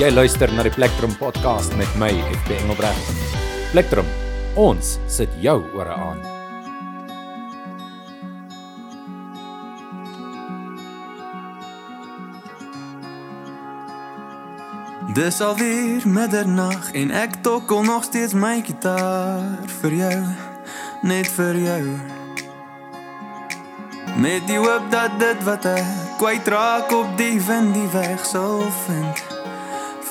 Jy luister na die Plektrum podcast met my, FB Engelbreg. Plektrum, ons sit jou ore aan. Dis alweer middernag en ek tokkel nog steeds my gitaar vir jou, net vir jou. Met die hoop dat dit wat ek kwyt raak op die wind die weg sal vind,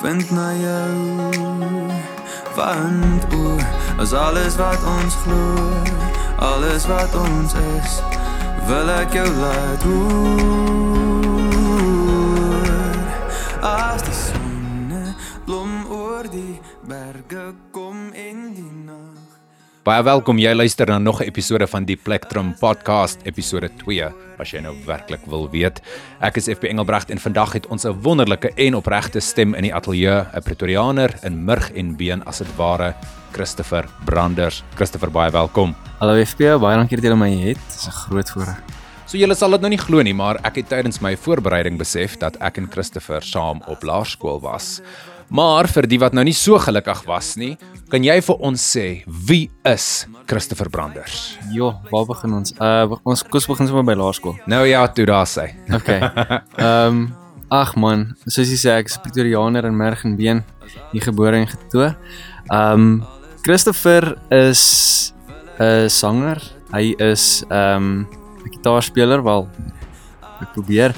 vind na jou. Want o, as alles wat ons glo, alles wat ons is, wil ek jou laat hoor. As die sonne blom oor die berge kom in die nag. Baie welkom jy luister na nog 'n episode van die Plektrum podcast, episode 2, as jy nou werklik wil weet. Ek is FB Engelbregt en vandag het ons 'n wonderlike en opregte stem in die ateljee, 'n Pretoriaaner in murg en been as dit ware, Christopher Branders. Christopher, baie welkom. Hallo FP, baie dankie dat jy my het. Dis 'n groot voorreg. So julle sal dit nou nie glo nie, maar ek het tydens my voorbereiding besef dat ek en Christopher saam op laerskool was. Maar vir die wat nou nie so gelukkig was nie, kan jy vir ons sê wie is Christopher Branders? Jo, waar begin ons? Uh ons kos begin sommer by laerskool. Nou ja, toe daar sê. Okay. Ehm um, ag man, soos jy sê ek is Pretoriaaner in merg en been, hier gebore en getoe. Ehm um, Christopher is 'n sanger. Hy is ehm um, 'n gitaarspeler wel. Ek probeer.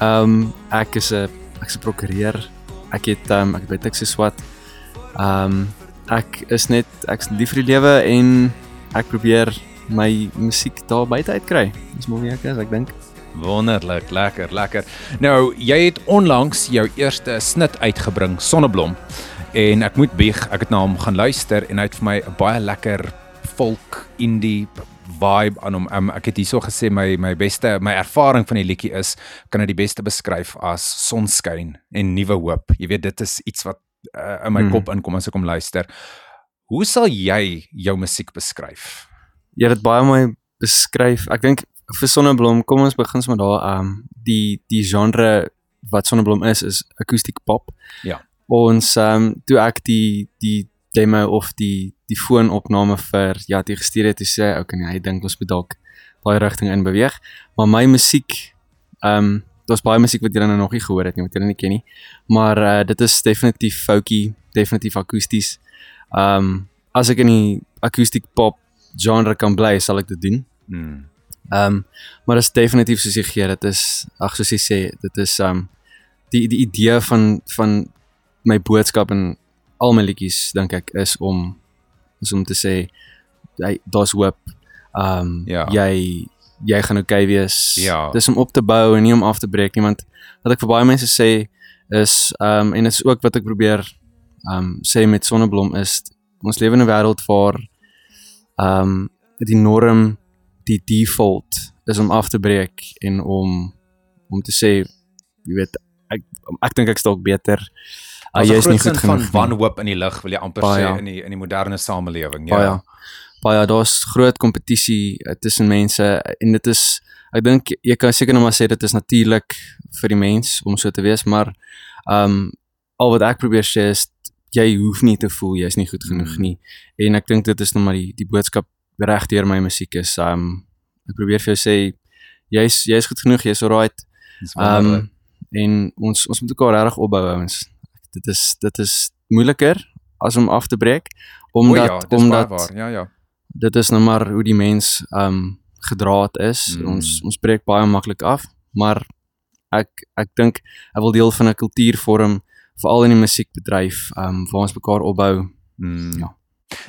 Ehm um, ek is 'n ek is 'n prokureur. Ek het um, ek weet ek sê swat. Ehm ek is net ek's lief vir die lewe en ek probeer my musiek daar buite uitkry. Dis wie ek is, ek dink. Wonderlik, lekker, lekker. Nou, jy het onlangs jou eerste snit uitgebring, Sonneblom. En ek moet bieg, ek het na hom gaan luister en hy het vir my 'n baie lekker folk indie vibe aan hom. Um, ek het hierso gesê my my beste my ervaring van die liedjie is kan dit die beste beskryf as sonskyn en nuwe hoop. Jy weet dit is iets wat uh, in my Hmm. kop inkom as ek hom luister. Hoe sal jy jou musiek beskryf? Jy het dit baie mooi beskryf. Ek dink vir Sonneblom, kom ons begin sommer daar. Ehm um, die die genre wat Sonneblom is is akoestiek pop. Ja. Ons ehm um, toe ek die die demo of die die foonopname vir ja, die gestuur het, toe sê hy, okay, nee, hy dink ons moet dalk daai rigting in beweeg. Maar my musiek ehm um, daar's baie musiek wat jy nou nog nie gehoor het nie, wat jy nie ken nie. Maar uh, dit is definitief folky, definitief akoesties. Ehm um, as ek in die akoestiek pop genre kan bly, sal ek dit doen. Hmm. Ehm um, maar dit is definitief soos jy gee, dit is ag soos jy sê, dit is ehm um, die die idee van van my boodskap en al my liedjies dink ek is om is om te sê jy daar's hoop. Ehm um, Ja. jy jy gaan okay wees. Ja. Dis om op te bou en nie om af te breek nie, want wat ek vir baie mense sê is ehm um, en dit is ook wat ek probeer ehm um, sê met Sonneblom is ons lewe in 'n wêreld waar ehm um, die norm die default is om af te breek en om om te sê jy weet ek ek dink ek is dalk beter Daar's jy is nie goed van genoeg nie. wanhoop in die lig wil jy amper Baie. sê in die in die moderne samelewing. baie Ja. baie daar's groot kompetisie uh, tussen mense en dit is ek dink jy kan seker nog maar sê dit is natuurlik vir die mens om so te wees maar ehm um, al wat ek probeer sê is jy hoef nie te voel jy's nie goed genoeg Mm. nie en ek dink dit is nog maar die die boodskap reg deur my musiek is um, ek probeer vir jou sê jy's jy's goed genoeg jy's alright Ehm um, en ons ons moet mekaar regtig opbou ouens. Dit is dit is moeiliker as om af te breek O omdat ja, dis baie omdat waar. Ja, ja. dit is nou maar hoe die mens ehm um, gedraad is. Mm. Ons ons breek baie maklik af, maar ek ek dink ek wil deel van 'n kultuur vorm veral in die musiekbedryf ehm um, waar ons mekaar opbou. Mm. Ja.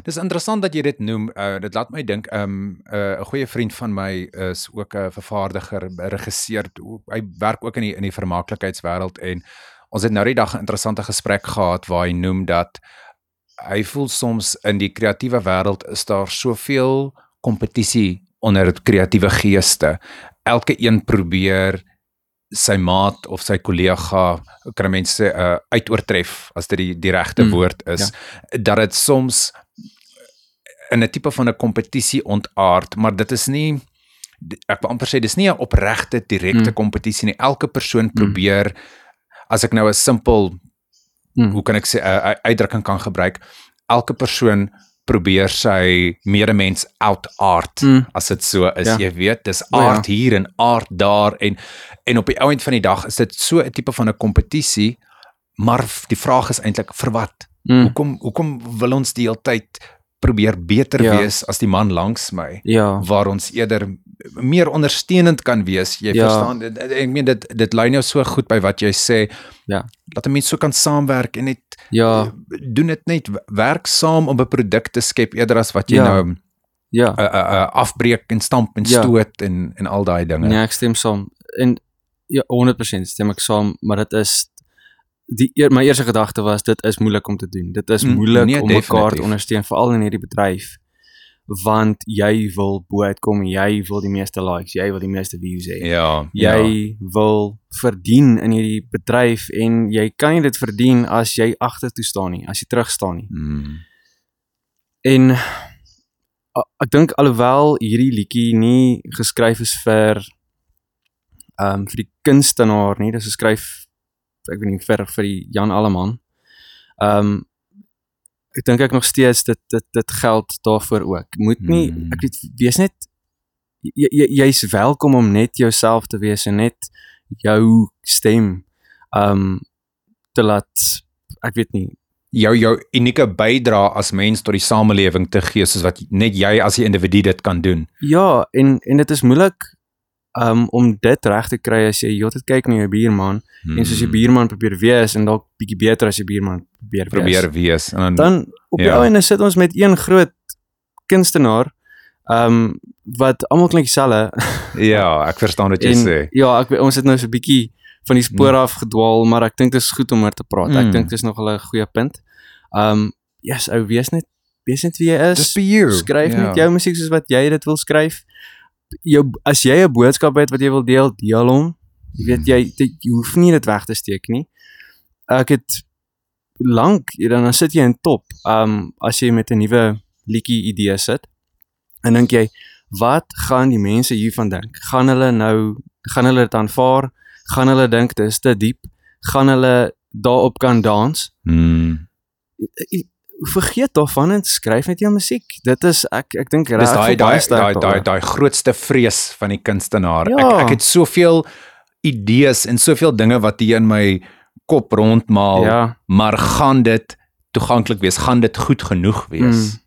Dis interessant dat jy dit noem. Uh dit laat my dink ehm um, 'n uh, 'n goeie vriend van my is ook 'n vervaardiger, regisseur. Hy werk ook in die in die vermaaklikheidswêreld en ons het nou die dag 'n interessante gesprek gehad waar hy noem dat hy voel soms in die kreatiewe wêreld is daar soveel kompetisie onder kreatiewe geeste. Elke een probeer sy maat of sy kollega kan mense uh, uitoortref as dit die die regte Mm, woord is ja. dat dit soms in 'n tipe van 'n kompetisie ontaard, maar dit is nie ek wil amper sê dis nie 'n opregte direkte Mm. kompetisie nie. Elke persoon probeer as ek nou 'n simpel Mm. hoe kan ek sê 'n uitdrukking kan gebruik elke persoon probeer sy medemens out-art Mm. as dit so is Ja. jy weet dis O, ja. hier en aard daar en en op die ou end van die dag is dit so 'n tipe van 'n kompetisie maar die vraag is eintlik vir wat Mm. hoekom hoekom wil ons die hele tyd probeer beter Ja. wees as die man langs my Ja. waar ons eerder meer ondersteunend kan wees. Jy Ja. verstaan dit- ek meen dit dit lei nou so goed by wat jy sê. Ja. Dat 'n mens so kan saamwerk en net Ja. doen dit net werk saam om 'n produk te skep eerder as wat jy Ja. nou Ja. uh, uh, uh, afbreek en stamp en Ja. stoot en en al daai dinge. Nee, ek stem saam. En ja, 100% stem ek saam, maar dit is die eer, my eerste gedagte was dit is moeilik om te doen. Dit is Mm, moeilik nee, om mekaar definitief. te ondersteun veral in hierdie bedryf want jy wil bo uitkom en jy wil die meeste likes, jy wil die meeste views hê. Ja. Jy wil verdien in hierdie bedryf en jy kan nie dit verdien as jy agtertoe staan nie, as jy terug staan nie. Mm. En ek dink alhoewel hierdie liedjie nie geskryf is vir ehm um, vir die kunstenaar nie, dis geskryf ek weet nie vir vir die Jan Alleman. Ehm um, ek dink ek nog steeds dit dit dit geld daarvoor ook. Moet nie Hmm. ek weet wees net jy jy jy's welkom om net jouself te wees en net jou stem ehm um, te laat ek weet nie jou jou unieke bydrae as mens tot die samelewing te gee soos wat net jy as 'n individu dit kan doen. Ja, en en dit is moeilik um om dit reg te kry as jy heeltyd kyk na jou buurman mm. en soos jou buurman probeer wees en dalk bietjie beter as jou buurman probeer wees. probeer wees en dan, Dan op die Ja. ou einde sit ons met een groot kunstenaar um wat almal klink dieselfde. ja, ek verstaan wat jy en sê. ja, ek ons het nou so 'n bietjie van die spoor Mm. af gedwaal, maar ek dink dit is goed om oor te praat. Mm. Ek dink dis nog 'n goeie punt. Um yes, ou wees net wees net wie jy is. Skryf Ja. net jou musiek soos wat jy dit wil skryf. Jou as jy 'n boodskap het wat jy wil deel, deel hom. Jy weet jy dit, jy hoef nie dit weg te steek nie. Ek het lank dan dan sit jy in top. Um as jy met 'n nuwe liedjie idee sit. En dink jy, wat gaan die mense hiervan dink? Gaan hulle nou gaan hulle dit aanvaar? Gaan hulle dink dit is te diep? Gaan hulle daarop kan dans? Hmm. Vergeet daarvan en skryf net jou musiek. Dit is ek ek dink reg daai daai daai daai daai grootste vrees van die kunstenaar. Ja. Ek ek het soveel idees en soveel dinge wat hier in my kop rondmaal, Ja. maar gaan dit toeganklik wees? Gaan dit goed genoeg wees? Mm.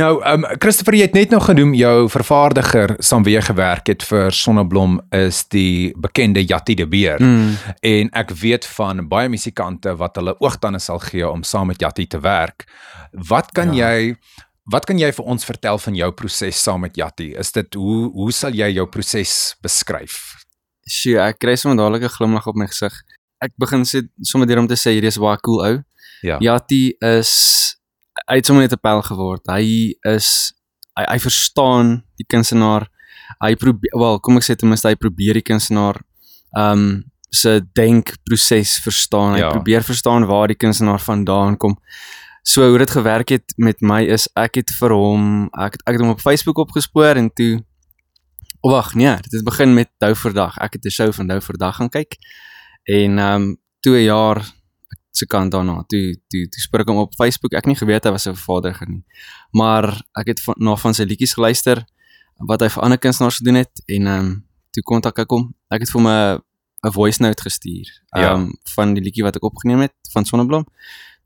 Nou, ehm um, Christopher, jy het net nou genoem jou vervaardiger saam wie jy gewerk het vir Sonneblom is die bekende Jatti de Beer. Mm. En ek weet van baie musikante wat hulle oogtande sal gee om saam met Jatti te werk. Wat kan Ja. jy wat kan jy vir ons vertel van jou proses saam met Jatti? Is dit hoe hoe sal jy jou proses beskryf? Sjoe, ek kry sommer dadelik 'n glimlag op my gesig. Ek begin sê sommer deur om te sê hierdie is baie cool ou. Ja. Jatti is hy het sommer net 'n pyl geword. Hy is hy, hy verstaan die kunstenaar. Hy probeer wel, kom ek sê ten minste hy probeer die kunstenaar um se denkproses verstaan. Hy Ja. probeer verstaan waar die kunstenaar vandaan kom. So hoe dit gewerk het met my is ek het vir hom ek het, ek het hom op Facebook opgespoor en toe O wag, nee, dit het begin met Dou vir dag. Ek het 'n show van Dou vir dag gaan kyk. En ehm um, toe 'n jaar se kant daarna, toe toe toe spoor ek hom op Facebook. Ek nie geweet hy was 'n vervaardiger nie. Maar ek het van, na van sy liedjies geluister wat hy vir ander kunstenaars gedoen het en ehm um, toe kontak ek hom. Ek het vir hom 'n 'n voice note gestuur. Ehm Ja. um, van die liedjie wat ek opgeneem het van Sonneblom.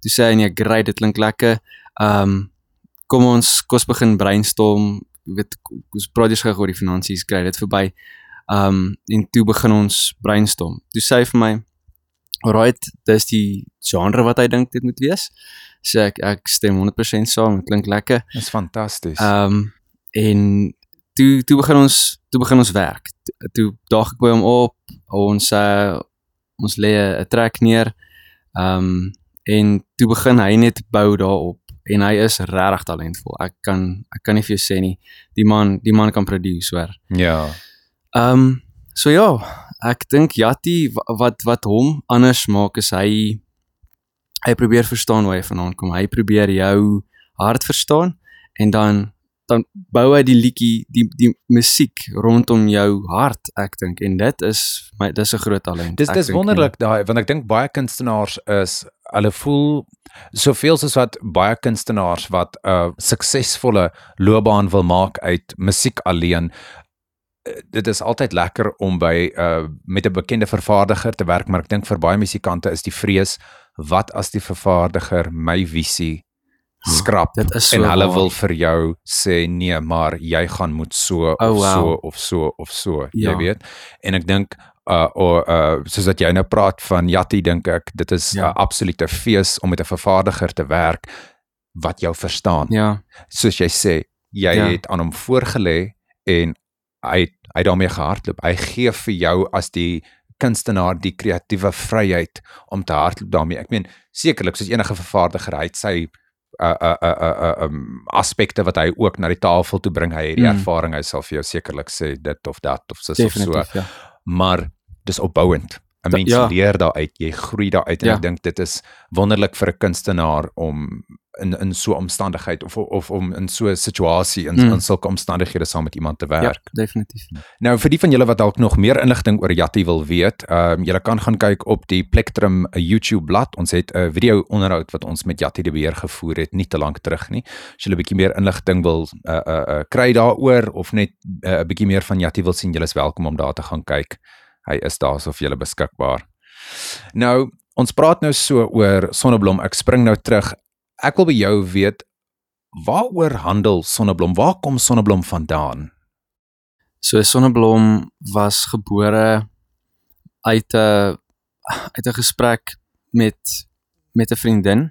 Toe sê hy nee, great, dit klink lekker. Ehm um, kom ons kos begin brainstorm Jy weet ons praat eers gou oor die finansies kry dit verby. Um en toe begin ons brainstorm. Toe sê hy vir my alright, dis die genre wat hy dink dit moet wees. Sê ek ek stem 100% saam, dit klink lekker. Dis fantasties. Um en toe toe begin ons toe begin ons werk. Toe, toe daag ek by hom op. Ons uh, ons lê 'n trek neer. Um en toe begin hy net bou daarop en hy is regtig talentvol. Ek kan ek kan nie vir jou sê nie. Die man die man kan produce, hoor. ja. Um so ja, ek dink Jatti wa- wat wat hom anders maak is hy hy probeer verstaan waar jy vandaan kom. Hy probeer jou hart verstaan en dan dan bou hy die liedjie, die die musiek rondom jou hart, ek dink en dit is my dis 'n groot talent. Dis ek dis wonderlik daai want ek dink baie kunstenaars is hulle voel soveel soos wat baie kunstenaars wat 'n uh, suksesvolle loopbaan wil maak uit musiek alleen dit is altyd lekker om by uh met 'n bekende vervaardiger te werk maar ek dink vir baie musikante is die vrees wat as die vervaardiger my visie skrap Dit is so en hulle waar. wil vir jou sê nee maar jy gaan moet so of Oh, wow. so of so of so Ja. jy weet en ek dink uh of uh soos dat jy nou praat van Jatti dink ek dit is 'n Ja. absolute fees om met 'n vervaardiger te werk wat jou verstaan Ja, soos jy sê jy ja. het aan hom voorgelê en hy hy daarmee gehardloop. Hy gee vir jou as die kunstenaar die kreatiewe vryheid om te hardloop daarmee. Ek meen sekerlik soos enige vervaardiger hy het sy uh uh uh uh um aspekte wat hy ook na die tafel toe bring. Hy het die Mm. ervaring hy sal vir jou sekerlik sê dit of dat of sis of so. Definitief, ja. maar dis opbouend 'n mens ja. ja. leer daaruit jy groei daaruit en Ja. ja. ek dink dit is wonderlik vir 'n kunstenaar om in in so 'n omstandigheid of of om in so 'n situasie in, Mm. in sulke omstandighede saam met iemand te Ja, werk. definitief. Nou vir die van julle wat dalk nog meer inligting oor Jatti wil weet, ehm um, julle kan gaan kyk op die Plektrum uh, YouTube bladsy. Ons het 'n video onderhoud wat ons met Jatti de Beer gevoer het nie te lank terug nie. As julle 'n bietjie meer inligting wil uh uh, uh kry daaroor of net 'n uh, bietjie meer van Jatti wil sien, julle is welkom om daar te gaan kyk. Hy is daar so vir julle beskikbaar. Nou, ons praat nou so oor Sonneblom. Ek spring nou terug. Ek wil by jou weet waaroor handel Sonneblom? Waar kom Sonneblom vandaan? So Sonneblom was gebore uit 'n uit 'n gesprek met met 'n vriendin.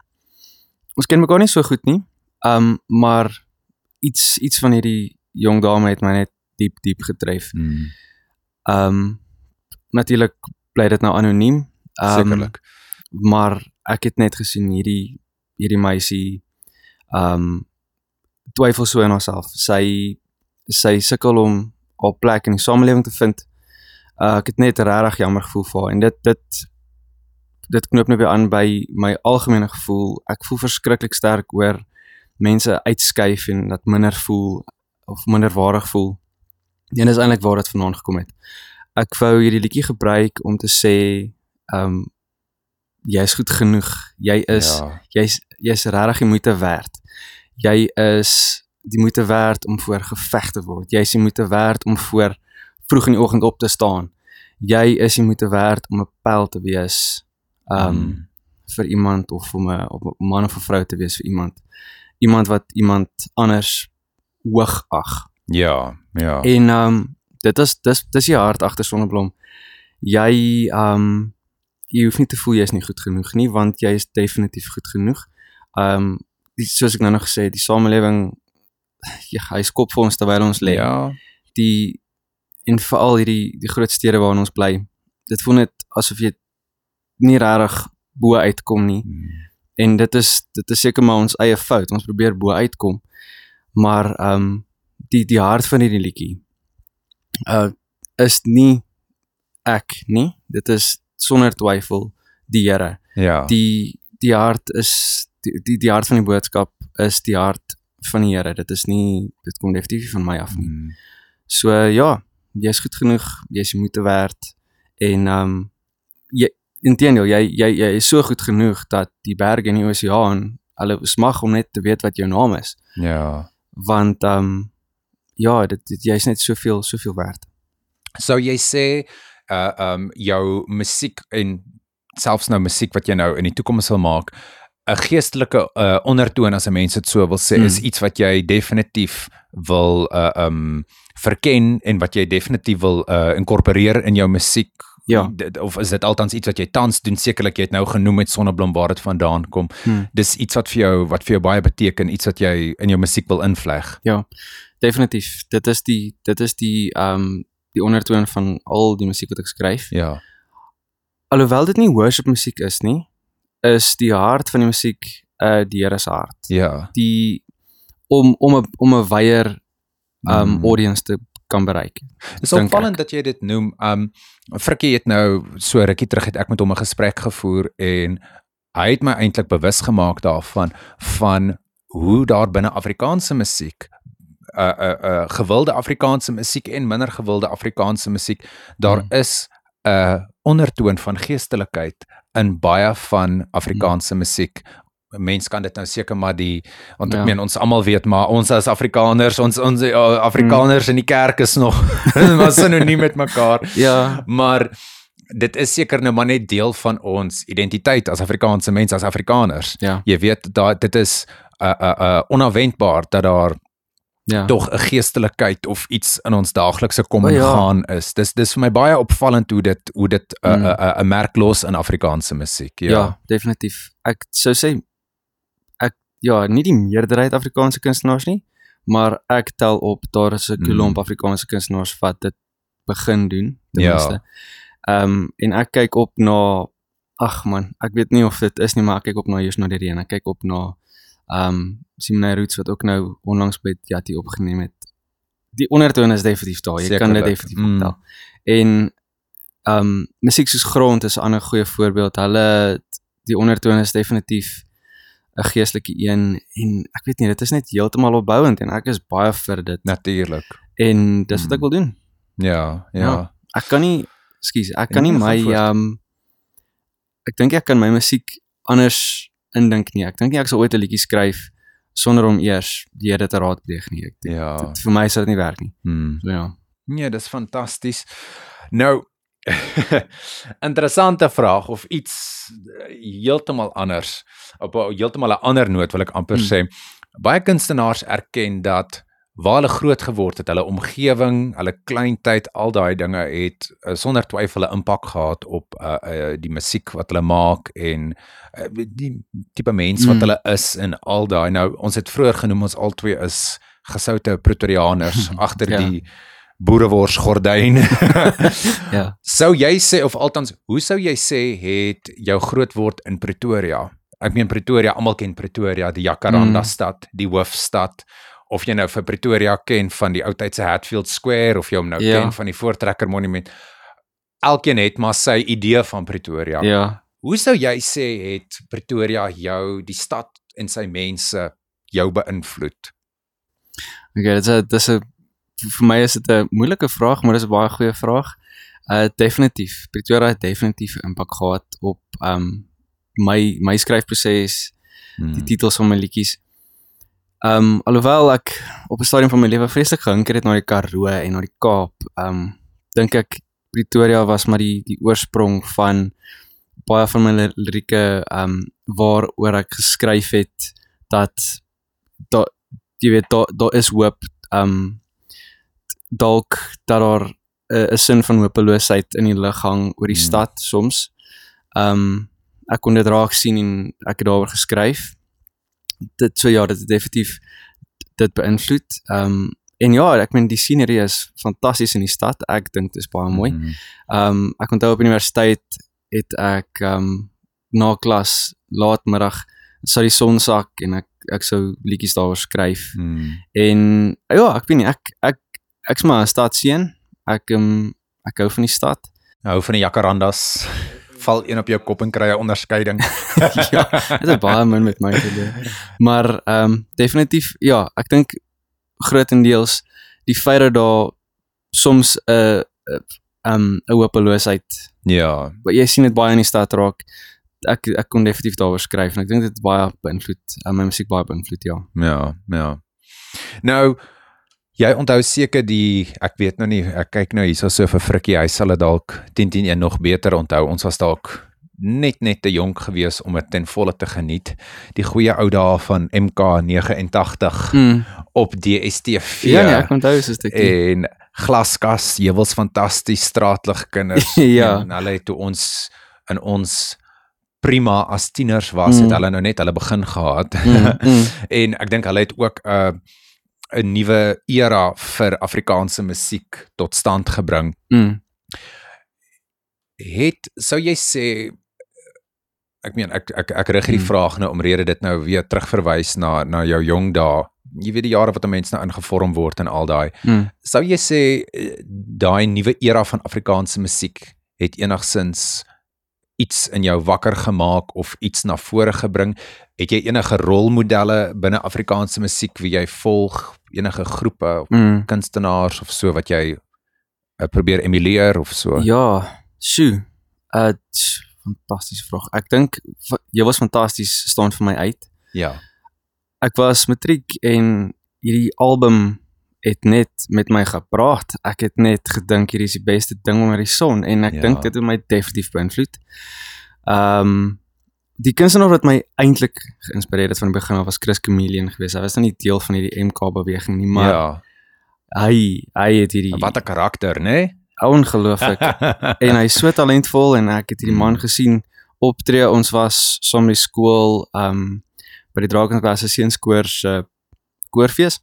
Ons ken mekaar nie so goed nie. Um maar iets iets van hierdie jong dame het my net diep diep getref. Hmm. Um natuurlik bly dit nou anoniem. Um, Sekerlik. maar ek het net gesien hierdie hierdie meisie um twyfel so in haarself. Sy sy sukkel om haar plek in die samelewing te vind. Uh, ek het net regtig jammer gevoel vir haar en dit dit dit knoop nou weer aan by my algemene gevoel. Ek voel verskriklik sterk oor mense uitskuif en dat minder voel of minderwaardig voel. En dis eintlik waar dit vandaan gekom het. Ek wou hierdie liedjie gebruik om te sê um jy's goed genoeg. Jy is ja. jy's jy's regtig die moeite werd. Jy is die moeite werd om voor geveg te word. Jy is die moeite werd om voor vroeg in die oggend op te staan. Jy is die moeite werd om 'n pyl te wees um Mm. vir iemand of om 'n of 'n man of 'n vrou te wees vir iemand. Iemand wat iemand anders hoog ag. Ja, ja. En um dit is dis dis die hart agter sonneblom. Jy um jy hoef nie te voel jy is nie goed genoeg nie want jy is definitief goed genoeg. Um die, soos ek nou nog gesê het, die samelewing ja, hy skop vir ons terwyl ons lê. Ja. Die en veral hierdie die groot stede waarin ons bly. Dit voel net asof jy nie regtig bo uitkom nie. Mm. En dit is dit is seker maar ons eie fout. Ons probeer bo uitkom. Maar ehm um, die die hart van hierdie liedjie uh is nie ek nie. Dit is sonder twyfel die Here. Ja. Die die hart is die die, die hart van die boodskap is die hart van die Here. Dit is nie dit kom definitief van my af nie. Mm. So ja, jy's goed genoeg, jy's moeite werd en ehm um, jy inteendeel jy jy jy is so goed genoeg dat die berge in die oseaan hulle smag om net te weet wat jou naam is Ja. want ehm um, ja, dit, dit jy's net soveel soveel werd. Sou jy sê uh um jou musiek en selfs nou musiek wat jy nou in die toekoms wil maak 'n geestelike uh ondertoon as 'n mens dit so wil sê Mm. is iets wat jy definitief wil uh um verken en wat jy definitief wil uh inkorporeer in jou musiek Ja. Dit- of is dit altans iets wat jy tans doen sekerlik jy het nou genoem met sonneblom waar dit vandaan kom Hmm. dis iets wat vir jou wat vir jou baie beteken iets wat jy in jou musiek wil invleg Ja. Definitief. Dit is die dit is die ehm um, die ondertoon van al die musiek wat ek skryf. ja Alhoewel dit nie worship musiek is nie, is die hart van die musiek uh die Here se hart. ja Die om om 'n om 'n wyeer um Mm. audience te kan bereik. Dis dink opvallend ek. dat jy dit noem. Um Frikkie het nou so rukkie terug het ek met hom 'n gesprek gevoer en hy het my eintlik bewus gemaak daarvan van hoe daar binne Afrikaanse musiek uh, uh, gewilde Afrikaanse musiek en minder gewilde Afrikaanse musiek daar Mm. is 'n uh, ondertoon van geestelikheid in baie van Afrikaanse musiek. Mens kan dit nou seker maar die want ek Ja. meen ons almal weet maar ons as Afrikaners ons ons uh, Afrikaners in die kerk is nog maar sinoniem met mekaar. Ja. Maar dit is seker nou maar net deel van ons identiteit as Afrikaanse mense as Afrikaners. Ja. Jy weet dat dit is uh uh, uh onverwendbaar dat daar Ja. tog 'n geestelikheid of iets in ons daaglikse kom O, en ja. gaan is. Dis dis vir my baie opvallend hoe dit hoe dit 'n Mm. 'n 'n 'n merk los in Afrikaanse musiek. Ja, Ja. ja definitief. Ek sou sê ek ja, nie die meerderheid Afrikaanse kunstenaars nie, maar ek tel op daar is 'n Mm. klomp Afrikaanse kunstenaars wat dit begin doen ten Ja. minste. Ehm um, en ek kyk op na ag man, ek weet nie of dit is nie, maar ek kyk op na Josh Nadireen. Ek kyk op na ehm um, Simone Roots wat ook nou onlangs by Jatti opgeneem het. Die ondertone is definitief daar. Jy kan dit Sekerlik. definitief Mm. optel. En ehm um, musiek soos grond is 'n ander goeie voorbeeld. Hulle die ondertone is definitief 'n geestelike een en ek weet nie, dit is net heeltemal opbouend en ek is baie vir dit. Natuurlik. En dis wat ek Mm. wil doen. Ja, ja. Ja. Ek kan nie skus, ek kan nie my ehm um, ek dink ek kan my musiek anders indink nie. Ek dink nie ek sal ooit 'n liedjie skryf sonder om eers die Here te raadpleeg nie. Ek, Ja. dit, vir my sal dit nie werk nie. Hmm. So ja. Nee, dis fantasties. Nou interessante vraag of iets eh, heeltemal anders op 'n heeltemal 'n ander noot wil ek amper Hmm. sê. Baie kunstenaars erken dat waar hulle groot geword het, hulle omgewing, hulle kleintyd, al daai dinge het uh, sonder twyfel 'n impak gehad op uh, uh, die musiek wat hulle maak en uh, die tipe mens wat Mm. hulle is en al daai. Nou ons het vroeër genoem ons albei is gesoute Pretoriaaners agter Ja. die boerewors gordyn. Ja. Sou jy sê of althans, hoe sou jy sê het jou grootword in Pretoria? Ek meen Pretoria, almal ken Pretoria, die Jacaranda Mm. stad, die hoofstad. Of jy nou vir Pretoria ken van die ou tyd se Hatfield Square of jy hom nou Ja. ken van die Voortrekker Monument. Elkeen het maar sy idee van Pretoria. Ja. Hoe sou jy sê het Pretoria jou, die stad en sy mense jou beïnvloed? Okay, dit is dis 'n vir my is dit 'n moeilike vraag, maar dis 'n baie goeie vraag. Uh definitief. Pretoria het definitief 'n impak gehad op um my my skryfproses, Hmm. die titels van my liedjies. Um alhoewel ek op 'n stadium van my lewe vreeslik gehunker het na die Karoo en na die Kaap, um dink ek Pretoria was maar die die oorsprong van baie van my li- lirieke um waaroor ek geskryf het dat daar jy weet daar daar is hoop um dalk dat daar 'n 'n sin van hopeloosheid in die lug hang oor die Hmm. stad soms. Um ek kon dit raak sien en ek het daaroor geskryf. Dit so ja, dit het definitief dit beïnvloed. Um en ja, ek meen die scenery is fantasties in die stad. Ek dink dit is baie mooi. Hmm. Um ek onthou op universiteit het ek um na klas laatmiddag sou die son sak en ek ek sou liedjies daaroor skryf. Hmm. En ja, ek weet nie ek ek ek's maar 'n stadseun. Ek um ek hou van die stad. Hou van die Jacarandas. Val een op jou kop en kry 'n onderskeiding. ja, dit het baie min met my te doen. Maar ehm um, definitief ja, ek dink grootendeels die feit dat daar soms 'n uh, ehm um, 'n hopeloosheid Ja, wat jy sien dit baie in die stad raak. Ek ek kon definitief daaroor skryf en ek dink dit baie beïnvloed, uh, my musiek baie beïnvloed, ja. ja, ja. Nou jy onthou seker die ek weet nou nie, ek kyk nou hierso so vir Frikkie, hy sal dit dalk 10 10 1 nog beter onthou. Ons was dalk net net te jonk gewees om dit ten volle te geniet. Die goeie ou dae van MK89 Mm. op DStv. Ja, nee, ek onthou so 'n stukkie. en glaskas, jewels fantasties straatligkinders Ja. en hulle het toe ons in ons prima as tieners was, Mm. het hulle nou net hulle begin gehad. Mm, mm. en ek dink hulle het ook 'n uh, 'n nuwe era vir Afrikaanse musiek tot stand gebring. Mm. Het sou jy sê ek meen ek ek ek rig hierdie Hmm. vraag nou omrede dit nou weer terugverwys na na jou jong dae. Jy weet die jare wat 'n mens nou ingevorm word en al daai. Mm. Sou jy sê eh, daai nuwe era van Afrikaanse musiek het enigsins iets in jou wakker gemaak of iets na vore gebring? Het jy enige rolmodelle binne Afrikaanse musiek wie jy volg, enige groepe of Mm. kunstenaars of so wat jy uh, probeer emuleer of so? Ja, sjoe. Uh tss, fantastiese vraag. Ek dink jy was fantasties staan vir my uit. Ja. Ek was matriek en hierdie album het net met my gepraat. Ek het net gedink hierdie is die beste ding onder die son en ek Ja. dink dit het my definitief beïnvloed. Ehm um, die kunstenaar wat my eintlik geïnspireer het van die begin af was Chris Chameleon geweest. Hy was nie deel van hierdie MK beweging nie, maar ja. hy hy het hierdie Wat 'n karakter, né? ongelooflik en hy's so talentvol en ek het hierdie man gesien optree. Ons was saam die skool um by die Drakensberg Seunskoor se koorfees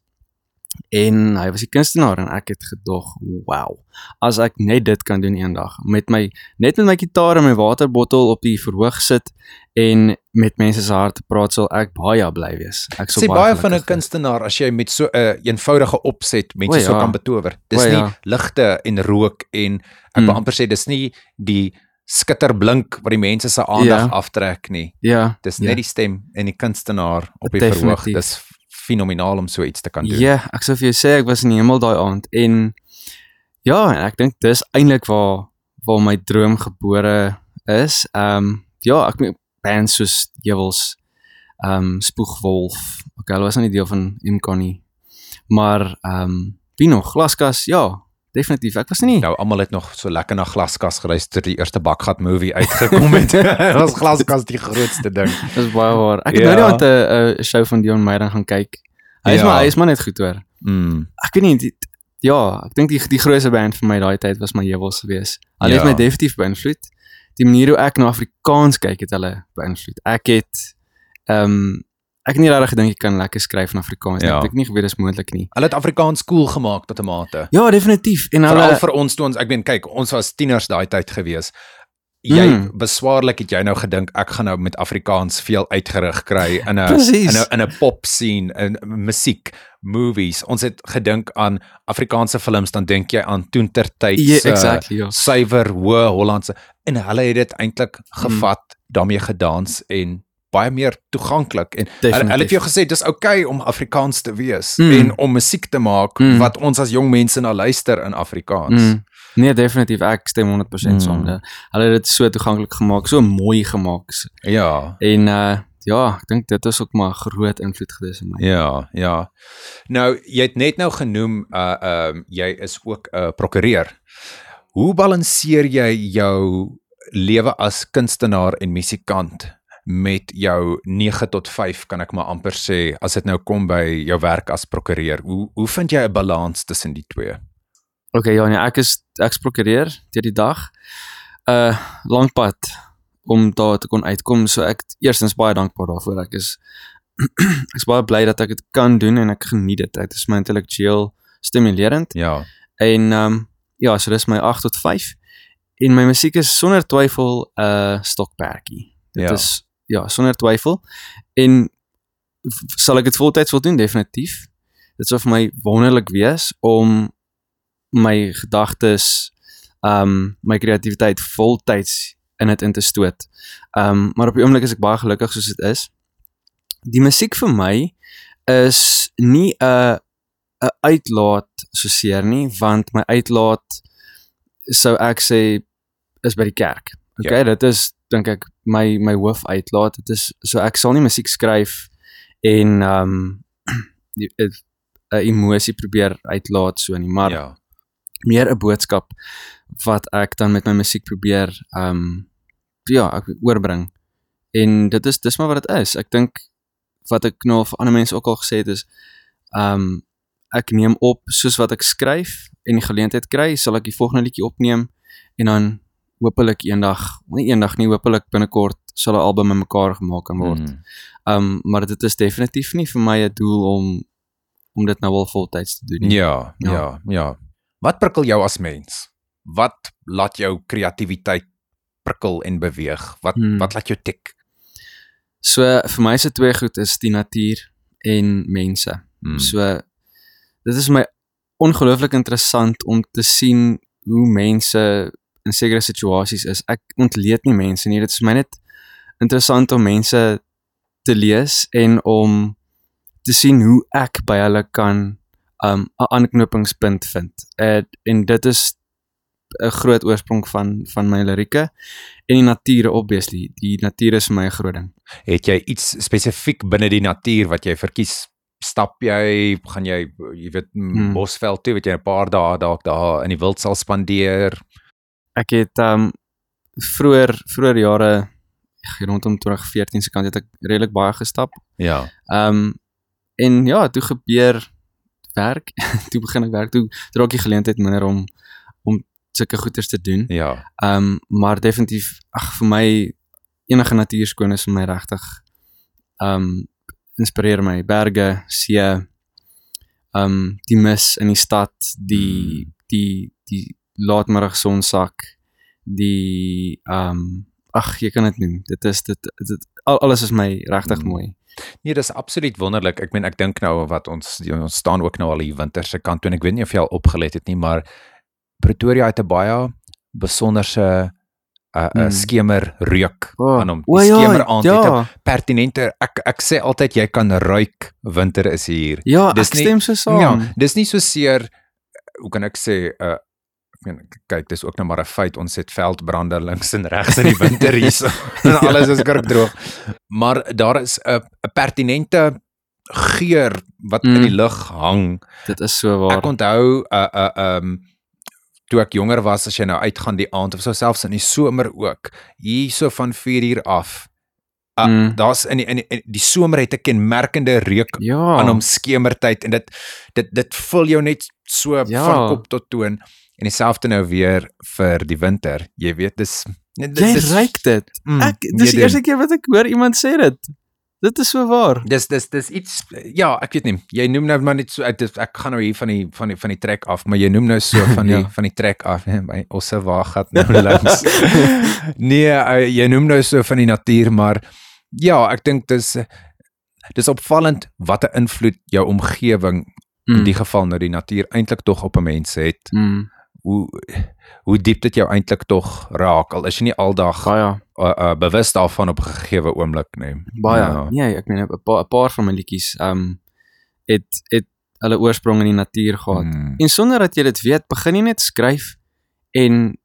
en hy was die kunstenaar en ek het gedog, wow. As ek net dit kan doen eendag met my net met my gitaar en my waterbottel op die verhoog sit en met mense se harte praat, sal ek baie bly wees. Ek sal Sê baie van 'n kunstenaar as jy met so 'n uh, eenvoudige opset mense so ja. kan betower. Dis O, nie ja. ligte en rook en ek wil Mm. amper sê dis nie die skitterblink wat die mense se aandag Ja. aftrek nie. Ja. Dis ja. net die stem en die kunstenaar op die Definitief. verhoog. Dis fenomenaal om so iets te kan doen. Ja, ek sou vir jou sê ek was in die hemel daai aand en ja, en ek dink dis eintlik waar waar my droom gebore is. Ehm um, ja, ek meen bands soos Jewels, ehm um, Spoegwolf. Okay, hulle was nie deel van MK nie. Maar ehm um, wie nog? Glaskas, ja, definitief. Ek was nie. Nou almal het nog so lekker na Glaskas geluister die eerste Bakgat movie uitgekom het. Was Glaskas die grootste ding. Dis baie waar. Ek het Ja. nou net aan 'n 'n show van Dion Meyer gaan kyk. Hy is Ja. maar hy is maar net goed hoor. Mm. ek weet nie die, ja, ek dink die die grootste band vir my daai tyd was my Jewels gewees. Hulle Ja. het my definitief beïnvloed. Die manier hoe ek na Afrikaans kyk het hulle beïnvloed. Ek het ehm um, ek het nie regtig gedink ek kan lekker skryf in Afrikaans nie. Ja. Ek het nie geweet dis moontlik nie. Hulle het Afrikaans cool gemaak tot 'n mate. Ja, definitief. En Veral hulle vir ons toe ons ek meen kyk, ons was tieners daai tyd gewees. Jy Mm. beswaarlik het jy nou gedink ek gaan nou met Afrikaans veel uitgerig kry in 'n in 'n in 'n pop scene in musiek, movies. Ons het gedink aan Afrikaanse films dan dink jy aan toentertyd Ja, se exactly, ja. suiwer hoë Hollandse en hulle het dit eintlik gevat, daarmee gedans en baie meer toeganklik en hulle, hulle het vir jou gesê dis oukei okay om Afrikaans te wees Mm. en om musiek te maak Mm. wat ons as jong mense na luister in Afrikaans. Mm. Nee, definitief. Ek stem 100% Mm. saam. Mm. Hulle het dit so toeganklik gemaak, so mooi gemaak. Ja, En uh ja, ek dink dit is ook maar groot invloed gewees op my. ja, ja. Nou jy het net nou genoem uh ehm uh, jy is ook 'n uh, prokureur. Hoe balanseer jy jou lewe as kunstenaar en musikant met jou 9 tot 5 kan ek maar amper sê as dit nou kom by jou werk as prokureur. Hoe hoe vind jy 'n balans tussen die twee? Okay, ja, nee, ek is ek prokureur deur die dag. Uh lank pad om daar te kon uitkom. So ek eerstens baie dankbaar daarvoor. Ek is ek is baie bly dat ek dit kan doen en ek geniet dit. Dit is my intellektueel stimulerend. Ja. En ehm um, ja, so dis my 8 tot 5. En my musiek is sonder twyfel 'n uh, stokperdjie. Dit Ja. is ja, sonder twyfel. En sal ek dit voltyds wil doen definitief. Dit sou vir my wonderlik wees om my gedagtes um, my kreatiwiteit voltyds in dit in te stoot. Um, maar op die oomblik is ek baie gelukkig soos dit is. Die musiek vir my is nie 'n 'n uitlaat soseer nie, want my uitlaat sou ek sê is by die kerk. Okay, ja. dit is dink ek my my hoofuitlaat. Dit is so ek sal nie musiek skryf en ehm um, 'n emosie probeer uitlaat so nie, maar ja. meer 'n boodskap wat ek dan met my musiek probeer ehm um, ja, ek oorbring. En dit is dis maar wat dit is. Ek dink wat ek nou vir ander mense ook al gesê het is ehm um, ek neem op soos wat ek skryf en die geleentheid kry, sal ek die volgende liedjie opneem en dan hopelik eendag, nie eendag nie, hopelik binnekort sal 'n album in mekaar gemaak kan word. Mm. Ehm um, maar dit is definitief nie vir my 'n doel om om dit nou al voltyds te doen nie. Ja, ja, ja, ja. Wat prikkel jou as mens? Wat laat jou kreatiwiteit prikkel en beweeg? Wat Hmm. wat laat jou tik? So vir my se twee goed is die natuur en mense. Hmm. So dit is my ongelooflik interessant om te sien hoe mense in sekere situasies is. Ek ontleed nie mense nie. Dit is my net interessant om mense te lees en om te sien hoe ek by hulle kan um 'n aanknopingspunt vind. Uh, en dit is 'n groot oorsprong van van my lirieke en die natuur obviously. Die natuur is my groot ding. Het jy iets spesifiek binne die natuur wat jy verkies? Stap jy, gaan jy jy weet hmm. Bosveld toe, weet jy 'n paar dae dalk daar in die wild sal spandeer? Ek het um vroeër vroeër jare rondom 2014 se kant het ek redelik baie gestap. Ja. Um en ja, toe gebeur werk. toe begin ek werk. Toe toe raak die geleentheid minder om om sulke goeders te doen. Ja. Um maar definitief ag vir my enige natuurskoon is vir my regtig um inspireer my berge, see, um die mis in die stad, die Mm. die die laatmiddag sonsak, die um ag jy kan dit noem. Dit is dit dit al, alles is my regtig Mm. mooi. Nee, dis absoluut wonderlik. Ek meen ek dink nou wat ons ons staan ook nou al hier winter se kant toe en ek weet nie of jy al opgelet het nie, maar Pretoria het 'n baie besonderse 'n uh, 'n Mm. uh, skemer reuk O, aan hom. Die ja, skemer aand het 'n ja. pertinente ek ek sê altyd jy kan ruik winter is hier. Ja, Dis ek nie- stem so saam. Ja, dis nie so seer hoe kan ek sê uh ek meen kyk dis ook nou maar 'n feit ons het veldbrande links en regs in die winter hierso en alles is kurkdroog. Maar daar is 'n 'n pertinente geur wat mm. in Mm. die lug hang. Dit is so waar. Ek onthou 'n uh, 'n uh, um toe ek jonger was as jy nou uitgaan die aand of so selfs in die somer ook hierso van 4 uur af. Uh, mm. Mm. Daar's in die, in die in die somer het 'n kenmerkende reuk ja. aan hom skemertyd en dit dit dit vul jou net so. Ja. van kop tot toon en dieselfde nou weer vir die winter. Jy weet dis dit, Jy dis- ruik dit. Mm, Ek nee, dis die doen. eerste keer wat ek hoor iemand sê dit. Dit is so waar. Dis dis dis iets ja, ek weet nie. Jy noem nou maar net so ek, dis, ek gaan nou hier van die van die van die trek af, maar jy noem nou so van die Ja. van die trek af, hè, my osse wagat nou links. nee, uh, jy noem nou so van die natuur, maar ja, ek dink dis dis opvallend wat 'n invloed jou omgewing in Mm. die geval nou die natuur eintlik tog op 'n mens het. mm. Hoe hoe diep dit jou eintlik tog raak al is jy nie aldag baie uh, uh, bewus daarvan op 'n gegeewe oomblik nie. baie. Ja. Nee, ek meen 'n paar 'n paar van my liedjies um het het hulle oorsprong in die natuur gehad. Mm. En sonder dat jy dit weet, begin jy net skryf en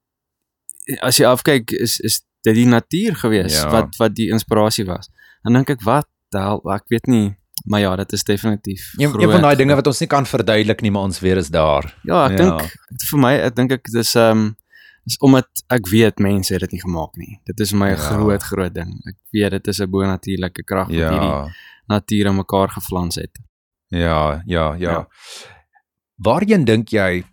as jy afkyk is is dit die natuur gewees Ja. wat wat die inspirasie was. Dan dink ek wat hel, ek weet nie, maar ja, dit is definitief. Een, een van daai dinge wat ons nie kan verduidelik nie, maar ons weet is daar. Ja, ek Ja. dink vir my, ek dink ek dis ehm um, is omdat ek weet mense het dit nie gemaak nie. Dit is vir my 'n Ja. groot groot ding. Ek weet dit is 'n bonatuurlike krag wat hierdie Ja. natuur aan mekaar geflans het. Ja, ja, ja. Ja. Waarheen dink jy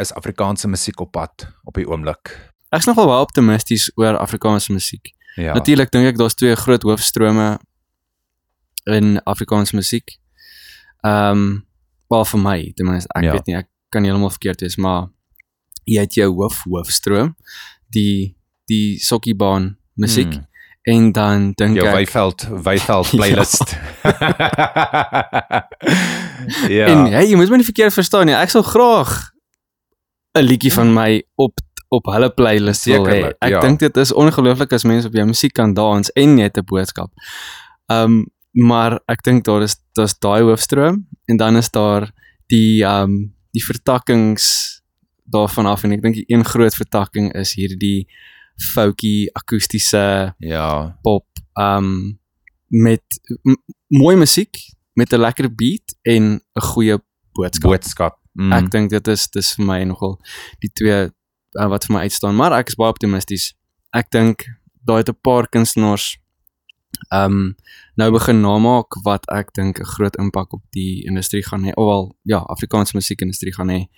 is Afrikaanse musiek op pad op die oomblik? Ek's nogal baie optimisties oor Afrikaanse musiek. Ja. Natuurlik dink ek daar's twee groot hoofstrome in Afrikaanse musiek. Ehm um, wel vir my, ten minste ek Ja. weet nie, ek kan heeltemal verkeerd wees, maar jy het jou hoof hoofstroom, die die sokkiebaan musiek Hmm. en dan dink Jou ek Weyveld Weyveld Ja. playlist. ja. En hey, jy moet my nie verkeerd verstaan nie. Ek sal graag 'n liedjie van my op op hulle playlist wil hê. Ek ja. dink dit is ongelooflik as mense op jou musiek kan dans en jy het 'n boodskap. Um maar ek dink daar is daar's daai hoofstroom en dan is daar die um die vertakkings daarvan af en ek dink die een groot vertakking is hierdie folky akoestiese ja. pop um met mooi musiek met 'n lekker beat en 'n goeie boodskap. Boodskap. Mm. Ek dink dit is dis vir my nogal die twee uh, wat vir my uitstaan, maar ek is baie optimisties. Ek dink daar het 'n paar kunstenaars um nou begin namaak wat ek dink 'n groot impak op die industrie gaan hê. Alhoewel ja, Afrikaanse musiekindustrie gaan hê.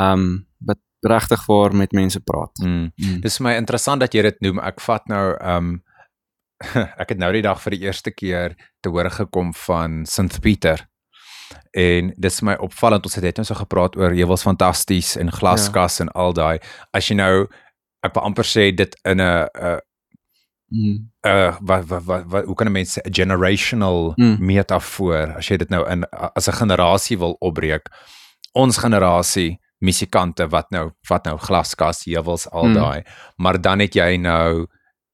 Um wat regtig waar met mense praat. Mm. Mm. Dis vir my interessant dat jy dit noem. Ek vat nou um ek het nou die dag vir die eerste keer te hoor gekom van Synth Peter. En dis my opvallend ons het net nou so gepraat oor jy was fantasties en glaskas ja. en al daai. As jy nou ek wil amper sê dit in 'n 'n Mm. uh wat wat wat, wat hoe kan 'n mens sê generational Mm. metafoor as jy dit nou in as 'n generasie wil opbreek. Ons generasie musikante wat nou wat nou glaskas, heuwels al Mm. daai, maar dan het jy nou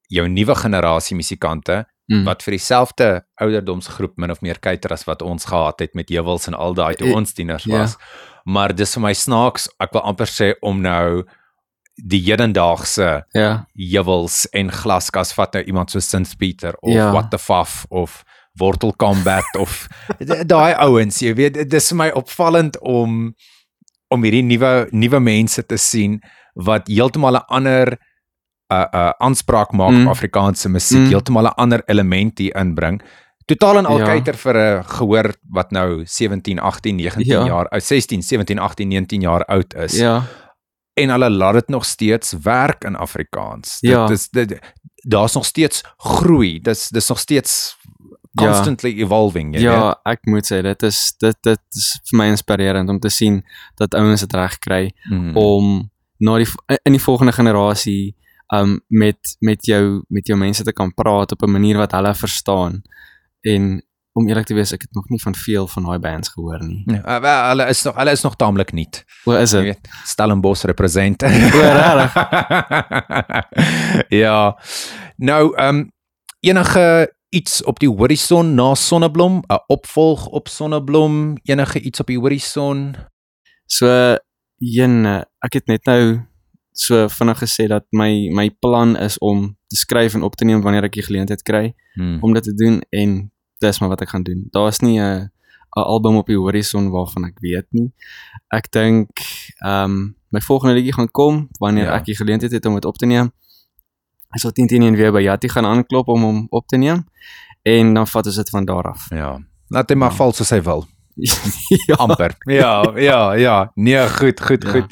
jou nuwe generasie musikante Mm. wat vir dieselfde ouderdomsgroep min of meer kuiter as wat ons gehad het met heuwels en al daai toe Eh, ons tieners ja. was. Maar dis vir my snaaks, ek wil amper sê om nou die hedendaagse Ja. juwels en glaskas vat nou iemand so Sint Pieter of Ja. What the Fuff of Wortel Combat of daai ouens, jy weet, dit is vir my opvallend om om hierdie nuwe nuwe mense te sien wat heeltemal 'n ander uh uh aanspraak maak Mm. op Afrikaanse musiek, Mm. heeltemal 'n ander element hier inbring. Totaal en al Ja. kyker vir 'n gehoor wat nou 17, 18, 19 Ja. jaar, oud 16, 17, 18, 19 jaar oud is Ja. En hulle laat dit nog steeds werk in Afrikaans. Ja. Dit is dit daar's nog steeds groei. Dis dis nog steeds Ja. constantly evolving, jy Ja, weet. ek moet sê dit is dit dit is vir my inspirerend om te sien dat ouens dit reg kry Mm. om na die in die volgende generasie um met met jou met jou mense te kan praat op 'n manier wat hulle verstaan. En om eerlik te wees, ek het nog nie van veel van daai bands gehoor nie. Ja, uh, wel, hulle is nog hulle is nog taamlik nuut. Hoe is dit? Stellenbosch represent. regtig? ja. Nou, ehm um, enige iets op die horison na Sonneblom, 'n opvolg op Sonneblom, enige iets op die horison? So een ek het net nou so vinnig gesê dat my my plan is om te skryf en op te neem wanneer ek die geleentheid kry Hmm. om dit te doen en dis maar wat ek gaan doen. Daar's nie 'n 'n album op die horison waarvan ek weet nie. Ek dink ehm um, my volgende liedjie gaan kom wanneer Ja. ek die geleentheid het om dit op te neem. Ek sal 10 teen 1 weer by Jatti gaan aanklop om hom op te neem en dan vat ons dit van daar af. Ja. Laat hy maar Ja. val soos hy wil. ja. amper. Ja, ja, ja. Nee, goed, goed, Ja. goed.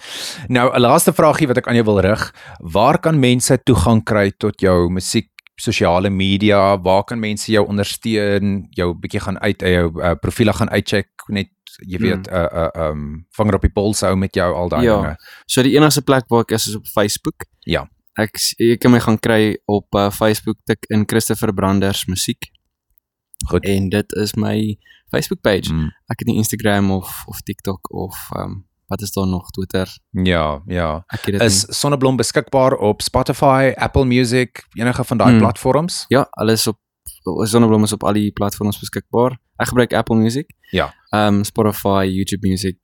Nou 'n laaste vraagie wat ek aan jou wil rig. Waar kan mense toegang kry tot jou musiek, sosiale media? Waar kan mense jou ondersteun? Jou bietjie gaan uit jou uh, profiele gaan uitcheck, net jy weet, 'n Mm. 'n 'n um, vinger op die pols hou met jou al daai Ja. dinge. So die enigste plek waar ek is is op Facebook. Ja. Ek jy kan my gaan kry op uh, Facebook tik in Christopher Branders musiek Goed. en dit is my Facebook page. Mm. Ek het nie Instagram of of TikTok of ehm um, wat is daar nog Twitter. Ja, ja. Is Sonneblom beskikbaar op Spotify, Apple Music, enige van daai Mm. platforms? nie. ja, alles op Sonneblom is op al die platforms beskikbaar. Ek gebruik Apple Music. Ja. Ehm um, Spotify, YouTube Music,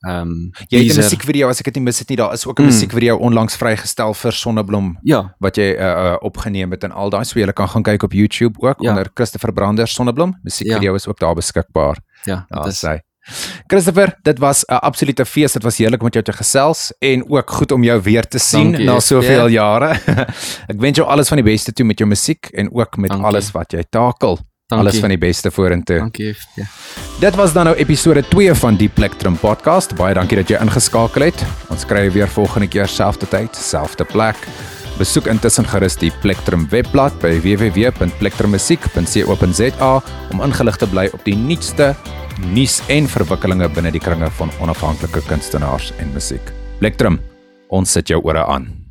ehm um, Jy het 'n musiekvideo as ek dit nie mis het nie, daar is ook 'n Mm. musiekvideo onlangs vrygestel vir Sonneblom Ja, wat jy uh, uh, opgeneem het en al daai so jy kan gaan kyk op YouTube ook Ja. onder Christopher Branders Sonneblom. Musiekvideo Ja. is ook daar beskikbaar. ja, dit is is hy. Christopher, dit was 'n absolute fees. Dit was heerlik om met jou te gesels en ook goed om jou weer te sien Dankie, na soveel jare. ek wens jou alles van die beste toe met jou musiek en ook met Dankie. alles wat jy takel. Dankie. Alles van die beste vorentoe. Dankie. Ja. Dit was dan nou episode 2 van die Plektrum podcast. Baie dankie dat jy ingeskakel het. Ons kry weer volgende keer selfde tyd, selfde plek. Besoek intussen gerus die Plektrum webblad by www.plektrummusiek.co.za om ingelig te bly op die nuutste nuus en verwikkelinge binne die kringe van onafhanklike kunstenaars en musiek. Plektrum, ons sit jou ore aan.